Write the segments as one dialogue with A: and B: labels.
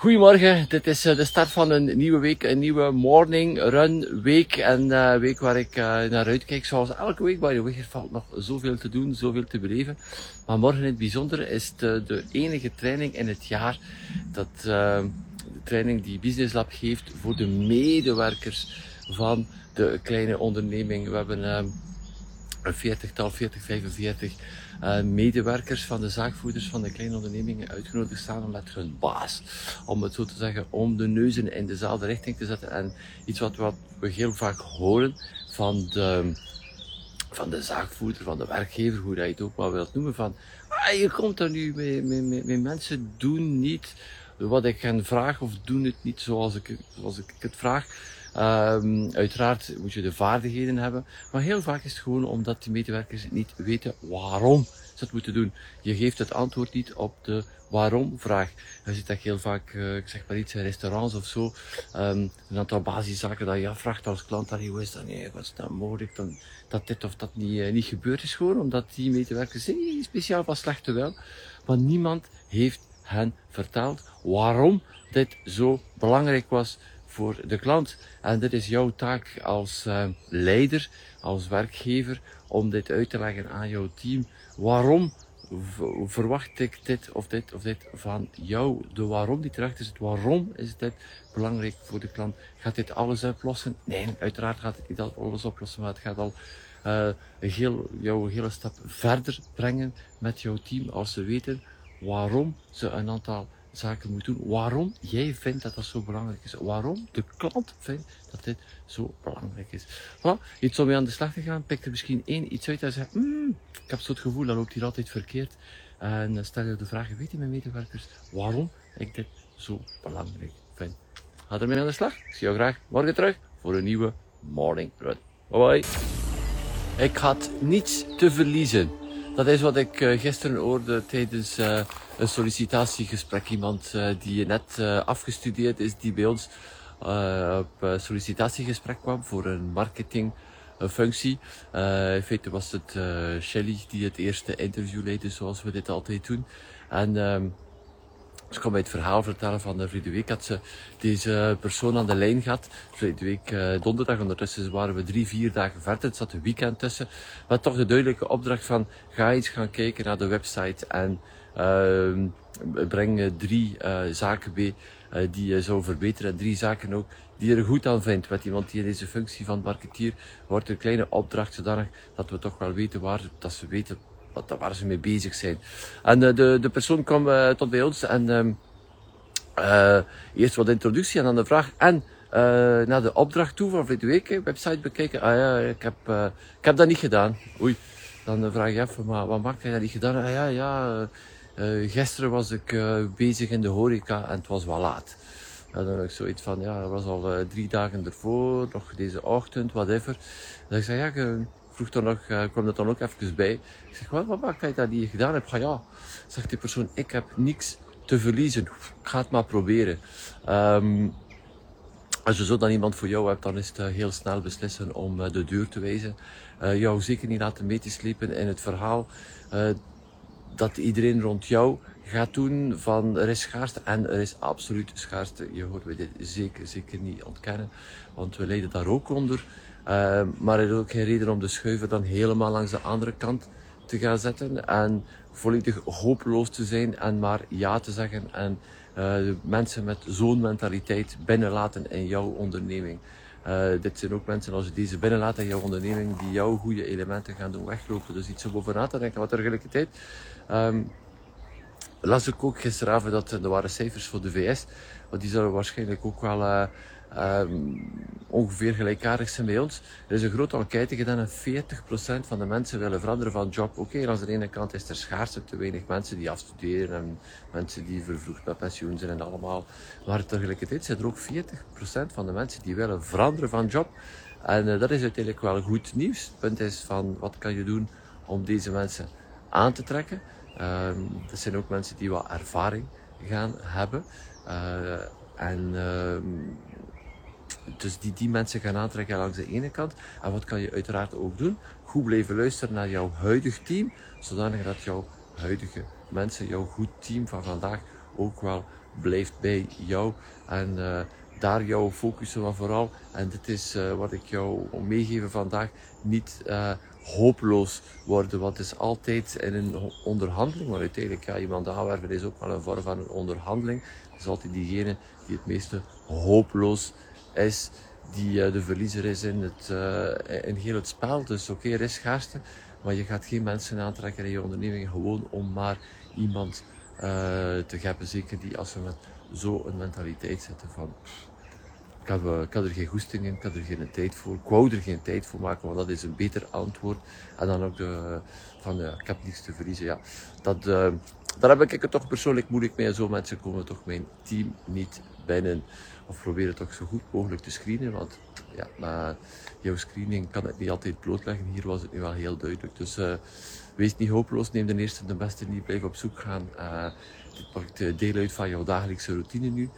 A: Goedemorgen, dit is eh, de start van een nieuwe week, een nieuwe morning run week. En uh, week waar ik uh, naar uitkijk, zoals elke week, by the way, er valt nog zoveel te doen, zoveel te beleven. Maar morgen in het bijzonder is de, de enige training in het jaar dat de training die Business Lab geeft voor de medewerkers van de kleine onderneming. We hebben een veertigtal, 40, 45 uh, medewerkers van de zaakvoerders van de kleine ondernemingen uitgenodigd samen met hun baas. Om het zo te zeggen, om de neuzen in dezelfde richting te zetten. En iets wat, wat we heel vaak horen van de, van de zaakvoerder, van de werkgever, hoe dat je het ook maar wilt noemen, van ah, je komt er nu met, met, met, mensen doen niet wat ik hen vraag of doen het niet zoals ik, zoals ik het vraag. Um, uiteraard moet je de vaardigheden hebben, maar heel vaak is het gewoon omdat die medewerkers niet weten waarom ze het moeten doen. Je geeft het antwoord niet op de waarom-vraag. Je ziet dat heel vaak, uh, ik zeg maar iets, in restaurants of zo, um, een aantal basiszaken dat je afvraagt als klant, dat hoe is dat, nee, wat is dat mogelijk, dan, dat dit of dat niet, uh, niet gebeurd is gewoon, omdat die medewerkers zeggen, speciaal van slechte wel, maar niemand heeft hen verteld waarom dit zo belangrijk was voor de klant. En dit is jouw taak als uh, leider, als werkgever, om dit uit te leggen aan jouw team. Waarom verwacht ik dit of dit of dit van jou? De waarom die terecht is het waarom is dit belangrijk voor de klant? Gaat dit alles oplossen? Nee, uiteraard gaat het niet alles oplossen, maar het gaat al uh, heel, jouw hele stap verder brengen met jouw team als ze weten waarom ze een aantal zaken moet doen. Waarom jij vindt dat dat zo belangrijk is. Waarom de klant vindt dat dit zo belangrijk is. Voilà, iets om mee aan de slag te gaan. Pik er misschien één iets uit en zegt, mm, ik heb zo het gevoel dat loopt hier altijd verkeerd. En stel je de vraag, weet je mijn medewerkers, waarom ik dit zo belangrijk vind. Ga ermee aan de slag. Ik zie jou graag morgen terug voor een nieuwe Morning Run. Bye bye. Ik had niets te verliezen. Dat is wat ik uh, gisteren hoorde tijdens uh, een sollicitatiegesprek. Iemand uh, die net afgestudeerd is, die bij ons op sollicitatiegesprek kwam voor een marketingfunctie. in feite was het Shelly die het eerste interview leidde, zoals we dit altijd doen. En ehm, ze kon mij het verhaal vertellen van uh, week had ze deze persoon aan de lijn gehad. Vorige week donderdag, ondertussen waren we drie, vier dagen verder. Het zat een weekend tussen. Maar toch de duidelijke opdracht van, ga eens gaan kijken naar de website en breng drie uh, zaken bij uh, die je zou verbeteren. En drie zaken ook die er goed aan vindt. Met iemand die in deze functie van marketeer wordt een kleine opdracht zodanig dat we toch wel weten waar, dat ze weten wat, waar ze mee bezig zijn. En de, de persoon kwam tot bij ons en uh, eerst wat introductie en dan de vraag. En naar de opdracht toe van vorige website bekijken. Ah ja, ik heb, ik heb dat niet gedaan. Oei. Dan vraag je even, maar wat maakt hij dat niet gedaan? Ah ja, ja. Gisteren was ik bezig in de horeca en het was wel laat. En dan heb ik zoiets van, ja, dat was al drie dagen ervoor, nog deze ochtend, whatever. Dan ik zei, ja, vroeg dan nog, kwam dat dan ook even bij. Ik zeg, wat, wat dat je dat niet gedaan hebt? Ga ja, zegt die persoon, ik heb niks te verliezen. Ik ga het maar proberen. Um, als je zo dan iemand voor jou hebt, dan is het heel snel beslissen om de deur te wijzen. Jou zeker niet laten mee te slepen in het verhaal dat iedereen rond jou gaat doen van er is schaarste en er is absoluut schaarste. Je hoort we dit zeker, zeker niet ontkennen, want we lijden daar ook onder. Uh, maar er is ook geen reden om de schuiven dan helemaal langs de andere kant te gaan zetten en volledig hopeloos te zijn en maar ja te zeggen en uh, mensen met zo'n mentaliteit binnenlaten in jouw onderneming. Uh, dit zijn ook mensen, als je deze binnenlaat in jouw onderneming, die jouw goede elementen gaan doen weglopen. Dus iets om over na te denken. Wat tegelijkertijd um, las ik ook gisteravond dat er waren cijfers voor de VS, want die zullen waarschijnlijk ook wel um, ongeveer gelijkaardig zijn bij ons. Er is een grote enquête gedaan en 40% van de mensen willen veranderen van job. Oké, aan de ene kant is er schaarste te weinig mensen die afstuderen en mensen die vervroegd met pensioen zijn en allemaal. Maar tegelijkertijd zijn er ook 40% van de mensen die willen veranderen van job. En uh, dat is uiteindelijk wel goed nieuws. Het punt is van wat kan je doen om deze mensen aan te trekken. Um, dat zijn ook mensen die wat ervaring gaan hebben. Uh, en uh, dus die die mensen gaan aantrekken langs de ene kant. En wat kan je uiteraard ook doen? Goed blijven luisteren naar jouw huidig team, zodanig dat jouw huidige mensen, jouw goed team van vandaag ook wel blijft bij jou. En uh, daar jouw focussen van vooral. En dit is uh, wat ik jou meegeven vandaag. Niet uh, hopeloos worden, want het is altijd in een onderhandeling, maar uiteindelijk ja, iemand aanwerven is ook wel een vorm van een onderhandeling. Het is altijd diegene die het meeste hopeloos is, die uh, de verliezer is in, het, in heel het spel. Dus oké, okay, er is maar je gaat geen mensen aantrekken in je onderneming gewoon om maar iemand te hebben. Zeker die als we met zo'n mentaliteit zitten van ik had, er geen goesting in, ik er geen tijd voor. Ik wou er geen tijd voor maken, want dat is een beter antwoord. En dan ook de, van, ja, ik heb niets te verliezen. Ja, dat, uh, daar heb ik het toch persoonlijk moeilijk mee. Zo mensen komen toch mijn team niet binnen. Of proberen toch zo goed mogelijk te screenen. Want ja, maar jouw screening kan het niet altijd blootleggen. Hier was het nu wel heel duidelijk. Dus uh, wees niet hopeloos. Neem de eerste de beste niet. Blijf op zoek gaan. Uh, dit maakt deel uit van jouw dagelijkse routine nu.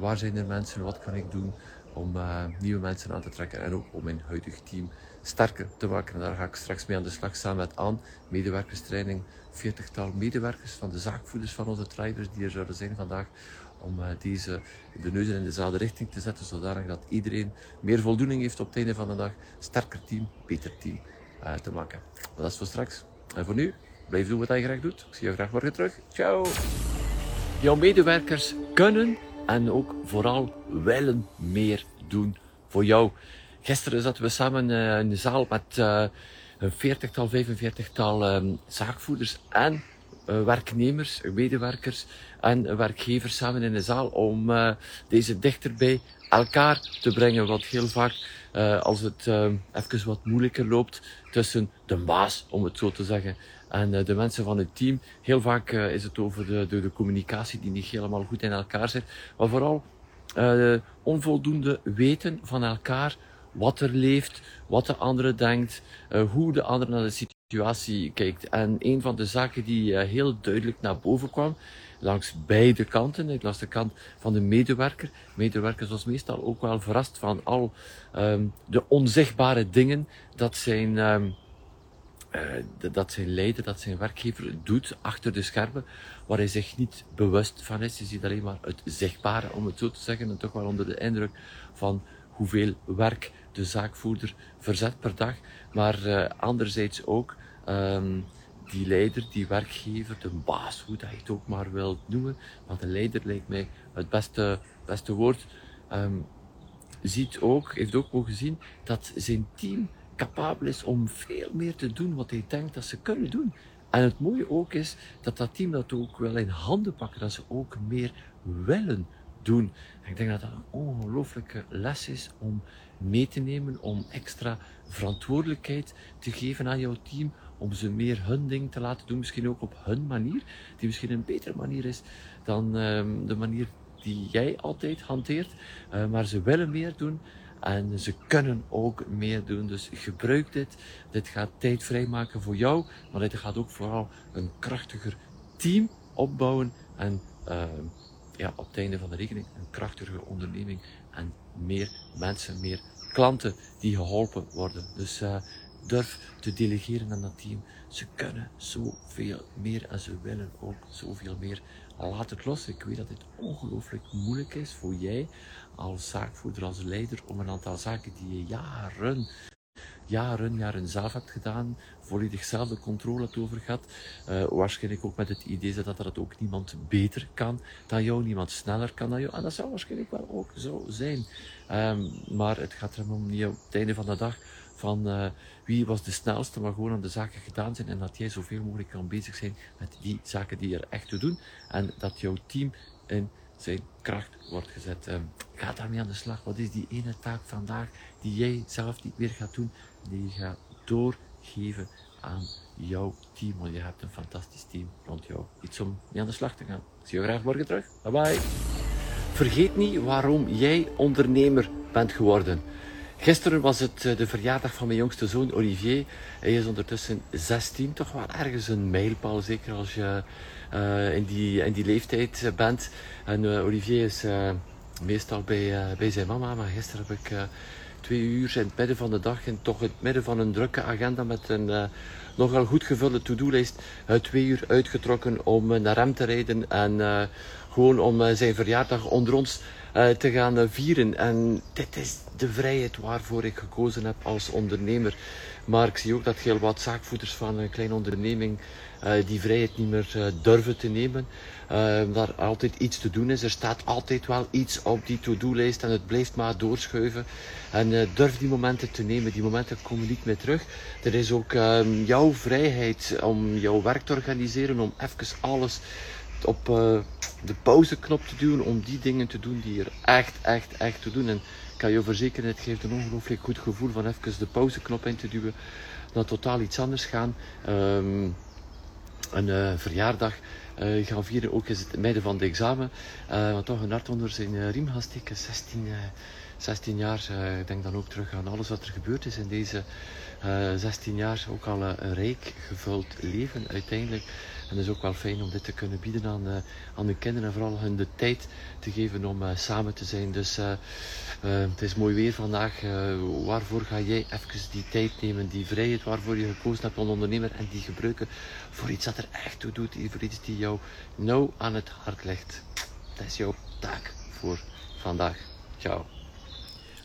A: Waar zijn er mensen? Wat kan ik doen om nieuwe mensen aan te trekken en ook om mijn huidige team sterker te maken? En daar ga ik straks mee aan de slag samen met Anne, medewerkerstraining, 40-tal medewerkers van de zaakvoerders van onze traders die er zouden zijn vandaag om uh, deze de neus in dezelfde richting te zetten, zodanig dat iedereen meer voldoening heeft op het einde van de dag. Sterker team, beter team te maken. Dat is voor straks. En voor nu, blijf doen wat je graag doet. Ik zie je graag morgen terug. Ciao! Jouw medewerkers kunnen en ook vooral willen meer doen voor jou. Gisteren zaten we samen uh, in de zaal met een 40-tal, 45-tal um, zaakvoerders en werknemers, medewerkers en werkgevers samen in de zaal om deze dichter bij elkaar te brengen. Wat heel vaak, als het even wat moeilijker loopt tussen de baas, om het zo te zeggen, en uh, de mensen van het team. Heel vaak uh, is het over de, de, communicatie die niet helemaal goed in elkaar zit. Maar vooral uh, onvoldoende weten van elkaar wat er leeft, wat de andere denkt, hoe de andere naar de situatie kijkt. En een van de zaken die heel duidelijk naar boven kwam, langs beide kanten. Ik las de kant van de medewerker. Medewerkers was meestal ook wel verrast van al um, de onzichtbare dingen dat zijn um, uh, dat zijn leider, dat zijn werkgever doet achter de schermen, waar hij zich niet bewust van is. Je ziet alleen maar het zichtbare, om het zo te zeggen, en toch wel onder de indruk van hoeveel werk de zaakvoerder verzet per dag. Maar uh, anderzijds ook um, die leider, die werkgever, de baas, hoe dat je het ook maar wilt noemen. Maar de leider lijkt mij het beste, beste woord. Um, ziet ook, heeft ook mogen zien dat zijn team capabel is om veel meer te doen wat hij denkt dat ze kunnen doen. En het mooie ook is dat dat team dat ook wel in handen pakken, dat ze ook meer willen doen. ik denk dat dat een ongelooflijke les is om mee te nemen, om extra verantwoordelijkheid te geven aan jouw team, om ze meer hun ding te laten doen, misschien ook op hun manier, die misschien een betere manier is dan um, de manier die jij altijd hanteert. Uh, maar ze willen meer doen en ze kunnen ook meer doen. Dus gebruik dit. Dit gaat tijd vrijmaken voor jou. Maar dit gaat ook vooral een krachtiger team opbouwen. En uh, ja, op het einde van de rekening een krachtige onderneming. En meer mensen, meer klanten die geholpen worden. Dus uh, durf te delegeren aan dat team. Ze kunnen zoveel meer en ze willen ook zoveel meer. Laat het los. Ik weet dat dit ongelooflijk moeilijk is voor jij als zaakvoerder, als leider, om een aantal zaken die je jaren, jaren, jaren hebt gedaan, volledig zelf de controle hebt over gehad. Uh, waarschijnlijk ook met het idee dat dat ook niemand beter kan dan jou, niemand sneller kan dan jou. En dat zou waarschijnlijk wel ook zo zijn. Um, maar het gaat er om niet op het einde van de dag van uh, wie was de snelste, maar gewoon aan de zaken gedaan zijn en dat jij zoveel mogelijk kan bezig zijn met die zaken die er echt te doen en dat jouw team in zijn kracht wordt gezet. Ehm, ga daarmee aan de slag. Wat is die ene taak vandaag die jij zelf niet meer gaat doen, die je gaat doorgeven aan jouw team, want je hebt een fantastisch team rond jou. Iets om mee aan de slag te gaan. Zie je graag morgen terug. Bye bye. Vergeet niet waarom jij ondernemer bent geworden. Gisteren was het eh, de verjaardag van mijn jongste zoon Olivier. Hij is ondertussen 16, toch wel ergens een mijlpaal, zeker als je uh, in, die, in die leeftijd bent. En Olivier is meestal bij, bij zijn mama, maar gisteren heb ik twee uur in het midden van de dag en toch in het midden van een drukke agenda met een nogal goed gevulde to-do-lijst twee uur uitgetrokken om naar hem te rijden en gewoon om zijn verjaardag onder ons te gaan vieren. En dit is de vrijheid waarvoor ik gekozen heb als ondernemer. Maar ik zie ook dat heel wat zaakvoerders van een kleine onderneming uh, die vrijheid niet meer durven te nemen. daar altijd iets te doen is. Er staat altijd wel iets op die to-do-lijst en het blijft maar doorschuiven. En durf die momenten te nemen. Die momenten komen niet meer terug. Er is ook ehm, jouw vrijheid om jouw werk te organiseren, om even alles op uh, de pauzeknop te duwen om die dingen te doen die er echt, echt, echt te doen. En kan je verzekeren, het geeft een ongelooflijk goed gevoel van even de pauzeknop in te duwen, naar totaal iets anders gaan. Um, een uh, verjaardag uh, gaan vieren, ook in het midden van de examen. Uh, want toch een hart onder zijn riem gaan steken. 16, 16 jaar, ik denk dan ook terug aan alles wat er gebeurd is in deze 16 jaar. Ook al een rijk gevuld leven uiteindelijk. En het is ook wel fijn om dit te kunnen bieden aan, uh, aan de kinderen en vooral hun de tijd te geven om uh, samen te zijn. Dus uh, het is mooi weer vandaag. waarvoor ga jij even die tijd nemen, die vrijheid waarvoor je gekozen hebt als ondernemer en die gebruiken voor iets dat er echt toe doet, voor iets die jou nauw aan het hart ligt. Dat is jouw taak voor vandaag. Ciao.